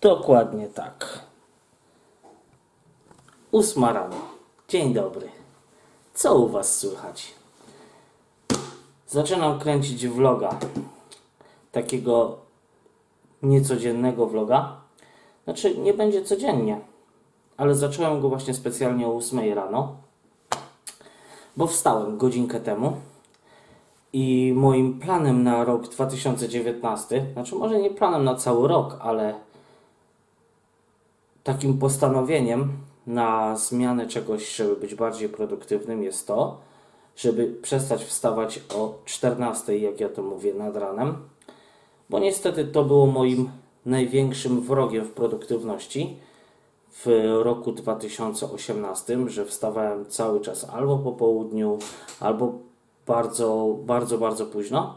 Dokładnie tak. Ósma rano. Dzień dobry. Co u Was słychać? Zaczynam kręcić vloga. Takiego niecodziennego vloga. Znaczy, nie będzie codziennie, ale zacząłem go właśnie specjalnie o 8 rano, bo wstałem godzinkę temu. I moim planem na rok 2019, znaczy może nie planem na cały rok, ale takim postanowieniem na zmianę czegoś, żeby być bardziej produktywnym jest to, żeby przestać wstawać o 14, jak ja to mówię, nad ranem, bo niestety to było moim największym wrogiem w produktywności w roku 2018, że wstawałem cały czas albo po południu, albo bardzo, bardzo, bardzo późno.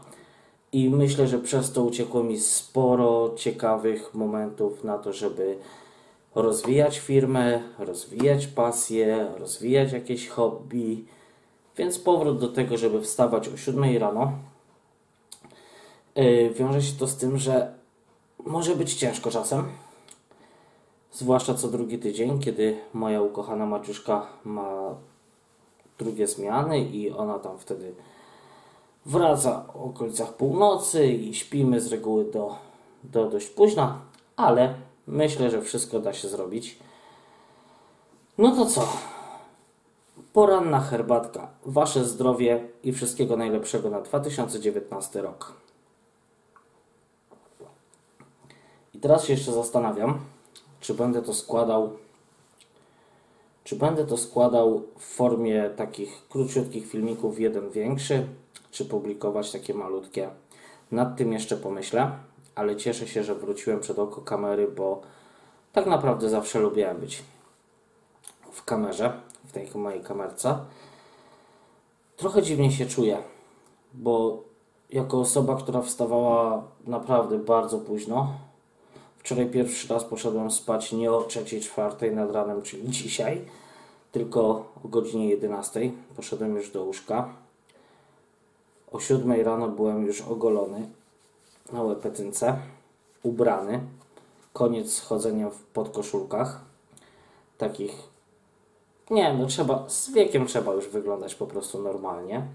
I myślę, że przez to uciekło mi sporo ciekawych momentów na to, żeby rozwijać firmę, rozwijać pasję, rozwijać jakieś hobby. Więc powrót do tego, żeby wstawać o 7 rano, yy, wiąże się to z tym, że może być ciężko czasem. Zwłaszcza co drugi tydzień, kiedy moja ukochana Maciuszka ma drugie zmiany i ona tam wtedy wraca w okolicach północy i śpimy z reguły do, do dość późna, ale myślę, że wszystko da się zrobić. No to co? Poranna herbatka, Wasze zdrowie i wszystkiego najlepszego na 2019 rok. I teraz się jeszcze zastanawiam, czy będę to składał czy będę to składał w formie takich króciutkich filmików, jeden większy, czy publikować takie malutkie. Nad tym jeszcze pomyślę, ale cieszę się, że wróciłem przed oko kamery, bo tak naprawdę zawsze lubiłem być w kamerze, w tej mojej kamerce. Trochę dziwnie się czuję, bo jako osoba, która wstawała naprawdę bardzo późno, Wczoraj pierwszy raz poszedłem spać nie o 3-4 nad ranem, czyli dzisiaj, tylko o godzinie 11. Poszedłem już do łóżka. O 7 rano byłem już ogolony na łepetynce, ubrany. Koniec chodzenia w podkoszulkach. Takich, nie no trzeba, z wiekiem trzeba już wyglądać po prostu normalnie.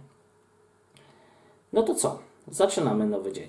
No to co? Zaczynamy nowy dzień.